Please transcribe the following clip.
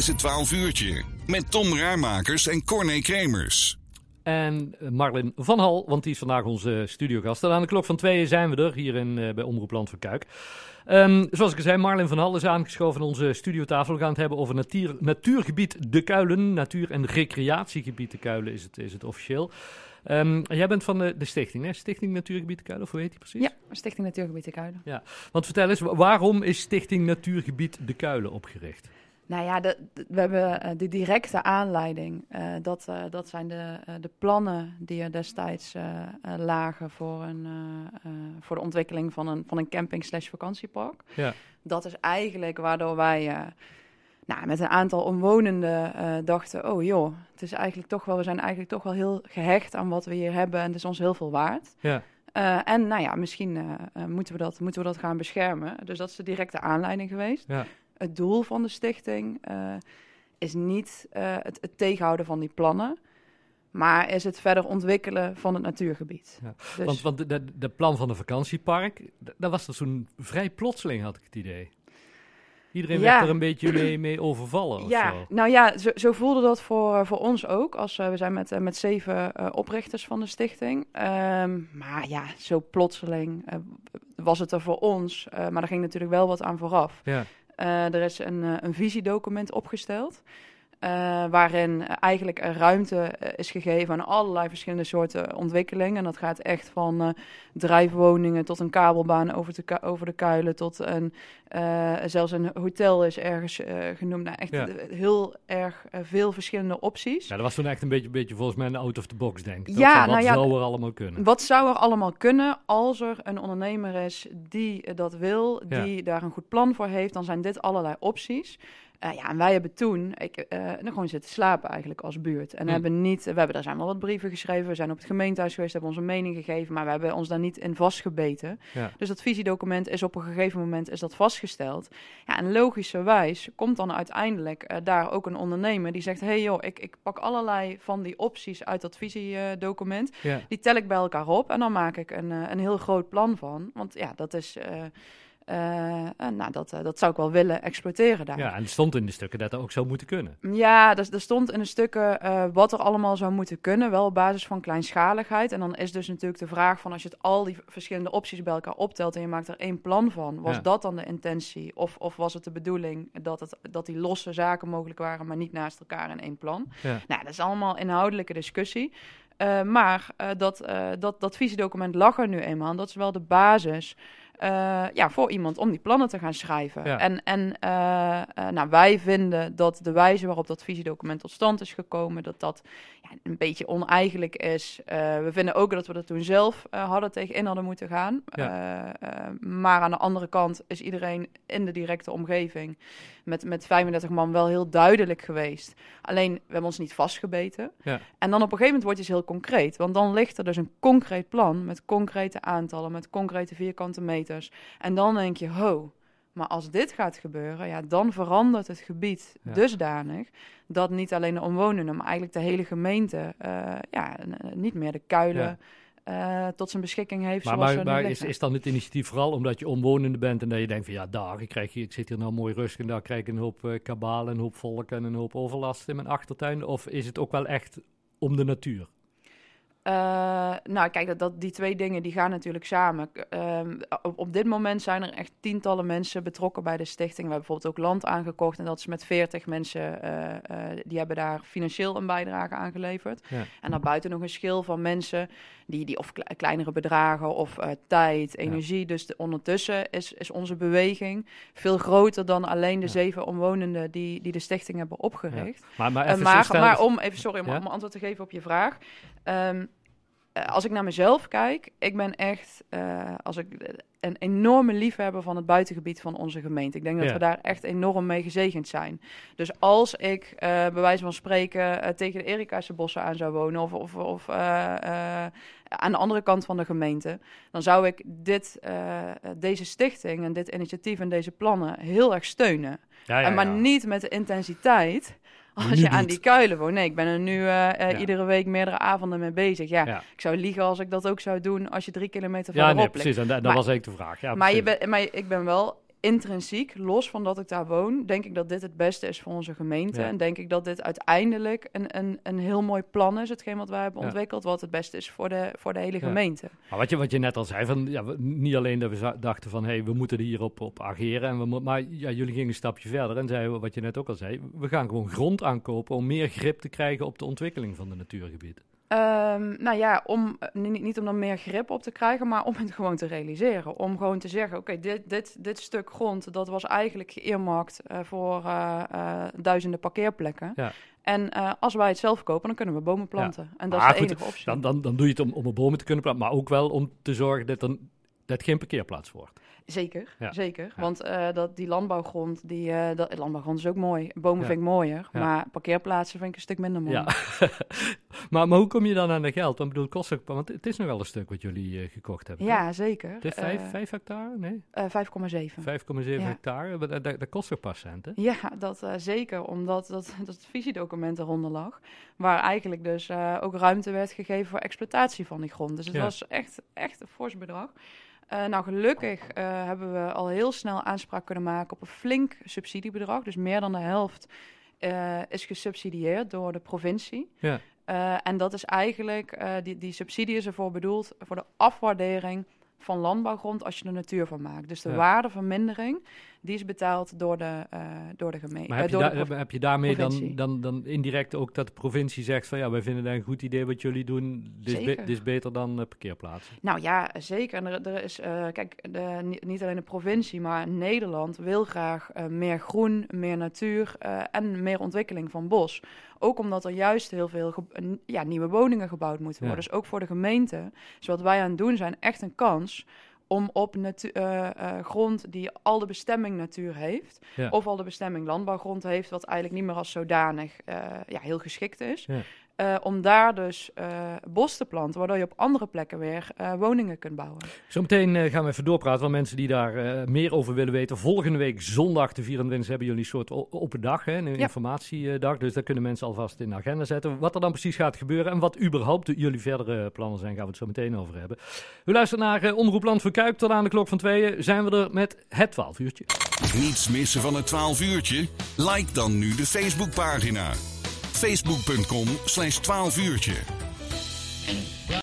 is het 12 uurtje. Met Tom Raarmakers en Corné Kremers. En Marlin van Hal, want die is vandaag onze studiogast. En aan de klok van tweeën zijn we er, hier in, uh, bij Omroep Land van Kuik. Um, zoals ik al zei, Marlin van Hal is aangeschoven aan onze studiotafel. We gaan het hebben over natuur, natuurgebied De Kuilen. Natuur- en recreatiegebied De Kuilen is het, is het officieel. Um, jij bent van de, de, stichting, hè? Stichting Natuurgebied De Kuilen, of hoe heet die precies? Ja, Stichting Natuurgebied De Kuilen. Ja, want vertel eens, waarom is Stichting Natuurgebied De Kuilen opgericht? Nou ja, de, de, we hebben uh, de directe aanleiding. Uh, dat, uh, dat zijn de, de plannen die er destijds lagen voor, een, voor de ontwikkeling van een, van een camping slash vakantiepark. Ja. Dat is eigenlijk waardoor wij nou, met een aantal omwonenden dachten, oh joh, het is eigenlijk toch wel, we zijn eigenlijk toch wel heel gehecht aan wat we hier hebben en het is ons heel veel waard. Ja. en nou ja, misschien moeten, we dat, moeten we dat gaan beschermen. Dus dat is de directe aanleiding geweest. Ja het doel van de stichting uh, is niet uh, het, het, tegenhouden van die plannen, maar is het verder ontwikkelen van het natuurgebied. Ja. Dus, want want de, de, de, plan van de vakantiepark, dat was er zo'n vrij plotseling, had ik het idee. Iedereen ja. werd er een beetje mee, mee overvallen. Ja, zo. nou ja, zo, zo, voelde dat voor, voor ons ook. Als, uh, we zijn met, uh, met zeven uh, oprichters van de stichting. Um, maar ja, zo plotseling was het er voor ons. maar er ging natuurlijk wel wat aan vooraf. Ja. Uh, er is een, uh, een visiedocument opgesteld. Uh, waarin eigenlijk ruimte is gegeven aan allerlei verschillende soorten ontwikkelingen. En dat gaat echt van drijfwoningen tot een kabelbaan over, de, over de kuilen. Tot een, zelfs een hotel is ergens genoemd. Nou, echt Ja. heel erg veel verschillende opties. Ja, dat was toen echt een beetje, beetje volgens mij een out of the box, denk ik. Ja, wat nou ja, zou er allemaal kunnen? Wat zou er allemaal kunnen als er een ondernemer is die dat wil, Ja. die daar een goed plan voor heeft, dan zijn dit allerlei opties. Eh, ja, en wij hebben toen ik, nog gewoon zitten slapen eigenlijk als buurt. En Hm. hebben niet, we hebben daar zijn wel wat brieven geschreven, we zijn op het gemeentehuis geweest, hebben onze mening gegeven, maar we hebben ons daar niet in vastgebeten. Ja. Dus dat visiedocument is op een gegeven moment is dat vastgesteld. Ja, en logischerwijs komt dan uiteindelijk eh, daar ook een ondernemer die zegt, hey joh, ik, ik pak allerlei van die opties uit dat visiedocument. Ja. Die tel ik bij elkaar op en dan maak ik een, een heel groot plan van. Want ja, dat is. Eh, eh, nou, dat, eh, dat zou ik wel willen exploiteren daar. ja, en het stond in de stukken dat dat ook zou moeten kunnen. Ja, er stond in de stukken wat er allemaal zou moeten kunnen, wel op basis van kleinschaligheid. En dan is dus natuurlijk de vraag van als je het al die verschillende opties bij elkaar optelt en je maakt er één plan van, was Ja. dat dan de intentie? Of, of was het de bedoeling dat, het, dat die losse zaken mogelijk waren, maar niet naast elkaar in één plan? Ja. Nou, dat is allemaal inhoudelijke discussie. Maar dat, dat, dat visiedocument lag er nu eenmaal. En dat is wel de basis eh, ja, voor iemand om die plannen te gaan schrijven. Ja. En, en eh, eh, nou, wij vinden dat de wijze waarop dat visiedocument tot stand is gekomen, dat dat ja, een beetje oneigenlijk is. We vinden ook dat we er toen zelf hadden tegenin hadden moeten gaan. Ja. Maar aan de andere kant is iedereen in de directe omgeving met, met 35 man wel heel duidelijk geweest. Alleen, we hebben ons niet vastgebeten. Ja. En dan op een gegeven moment wordt het dus heel concreet. Want dan ligt er dus een concreet plan met concrete aantallen, met concrete vierkante meters. En dan denk je, ho, maar als dit gaat gebeuren, ja, dan verandert het gebied Ja. dusdanig dat niet alleen de omwonenden, maar eigenlijk de hele gemeente, eh, ja, niet meer de kuilen eh, tot zijn beschikking heeft. Maar, zoals maar, maar is, is dan het initiatief vooral omdat je omwonende bent en dat je denkt van ja, daar, ik, krijg, hier- ik zit hier nou mooi rustig en daar krijg ik een hoop eh, kabaal, een hoop volk en een hoop overlast in mijn achtertuin? Of is het ook wel echt om de natuur? Eh, nou, kijk, dat, dat, die twee dingen die gaan natuurlijk samen. Ehm, op, op dit moment zijn er echt tientallen mensen betrokken bij de stichting. We hebben bijvoorbeeld ook land aangekocht en dat is met 40 mensen, eh, eh, die hebben daar financieel een bijdrage aan geleverd. Ja. En daarbuiten nog een schil van mensen die, die of kle- kleinere bedragen of tijd, energie. Dus de- ondertussen is, is onze beweging veel groter dan alleen de Ja. zeven omwonenden die, die de stichting hebben opgericht. Maar, maar even maar, om even, sorry, om, antwoord te geven op je vraag. Ehm, eh, als ik naar mezelf kijk, ik ben echt eh, als ik, eh, een enorme liefhebber van het buitengebied van onze gemeente. Ik denk dat we daar echt enorm mee gezegend zijn. Dus als ik eh, bij wijze van spreken eh, tegen de Erikaanse bossen aan zou wonen... of, of, of eh, eh, aan de andere kant van de gemeente... dan zou ik dit, eh, deze stichting en dit initiatief en deze plannen heel erg steunen. Ja, ja, En maar niet met de intensiteit als je aan doet. die kuilen woont. Nee, ik ben er nu eh, eh, Ja. iedere week meerdere avonden mee bezig. Ja, Ja. ik zou liegen als ik dat ook zou doen als je drie kilometer Ja, verderop nee, ligt. precies. En da- dat was eigenlijk de vraag. Ja, maar, je ben, maar ik ben wel intrinsiek, los van dat ik daar woon, denk ik dat dit het beste is voor onze gemeente. Ja. En denk ik dat dit uiteindelijk een, een, een heel mooi plan is, hetgeen wat wij hebben Ja. ontwikkeld, wat het beste is voor de, voor de hele Ja. gemeente. Maar wat je, wat je net al zei, van, ja, we- niet alleen dat we dachten van hey, we moeten er hierop op ageren. En we, mo- maar ja, jullie gingen een stapje verder en zeiden wat je net ook al zei. We gaan gewoon grond aankopen om meer grip te krijgen op de ontwikkeling van de natuurgebieden. Ehm, nou ja, om, eh, niet, niet om er meer grip op te krijgen, maar om het gewoon te realiseren. Om gewoon te zeggen, oké, dit, dit, dit stuk grond, dat was eigenlijk geëermarkt eh, voor eh, duizenden parkeerplekken. Ja. En als wij het zelf kopen, dan kunnen we bomen planten. En dat Maar is de goed, enige optie. Dan, dan, dan doe je het om, om bomen te kunnen planten, maar ook wel om te zorgen dat er dat geen parkeerplaats wordt. Zeker, Ja. zeker. Ja. Want eh, dat, die landbouwgrond, die, eh, dat, landbouwgrond is ook mooi. Bomen Ja. vind ik mooier, maar parkeerplaatsen vind ik een stuk minder mooi. Ja. maar, maar hoe kom je dan aan de geld? Want, bedoel, het kost ook, want het is nogal een stuk wat jullie eh, gekocht hebben. toch? Ja, zeker. Het is vijf, Eh, vijf hectare? Nee, eh, 5,7. 5,7 Ja. hectare. Dat, dat, kost ook pas centen. Ja, dat eh, zeker, omdat dat, dat het visiedocument eronder lag. Waar eigenlijk dus eh, ook ruimte werd gegeven voor exploitatie van die grond. Dus het was echt, echt een fors bedrag. Eh, nou, gelukkig eh, hebben we al heel snel aanspraak kunnen maken op een flink subsidiebedrag. Dus meer dan de helft eh, is gesubsidieerd door de provincie. Ja. En dat is eigenlijk, die, die subsidie is ervoor bedoeld voor de afwaardering van landbouwgrond als je er natuur van maakt. Dus de Ja. waardevermindering, die is betaald door de, eh, door de gemeente. Maar heb eh, je, daar- heb je daarmee dan, provincie. dan, dan indirect ook dat de provincie zegt van ja, wij vinden dat een goed idee wat jullie doen. Dit is, be- dit is beter dan eh, parkeerplaatsen. Nou ja, zeker. En er, er is, kijk, de, niet, alleen de provincie, maar Nederland wil graag meer groen, meer natuur en meer ontwikkeling van bos. Ook omdat er juist heel veel ja, nieuwe woningen gebouwd moeten worden. Ja. Dus ook voor de gemeente, dus wat wij aan het doen zijn, echt een kans om op natu- eh, grond die al de bestemming natuur heeft, Ja. of al de bestemming landbouwgrond heeft, wat eigenlijk niet meer als zodanig eh, ja, heel geschikt is, Ja. Eh, om daar dus eh, bos te planten, waardoor je op andere plekken weer eh, woningen kunt bouwen. Zometeen gaan we even doorpraten, want mensen die daar eh, meer over willen weten. Volgende week zondag de 24 hebben jullie een soort open dag, hè, een informatiedag. Dus daar kunnen mensen alvast in de agenda zetten. Wat er dan precies gaat gebeuren en wat überhaupt de- jullie verdere plannen zijn, gaan we het zo meteen over hebben. U luistert naar Omroep Land voor Kuik. Tot aan de klok van tweeën zijn we er met het 12 uurtje. Niets missen van het 12 uurtje? Like dan nu de Facebookpagina. Facebook.com slash 12 uurtje.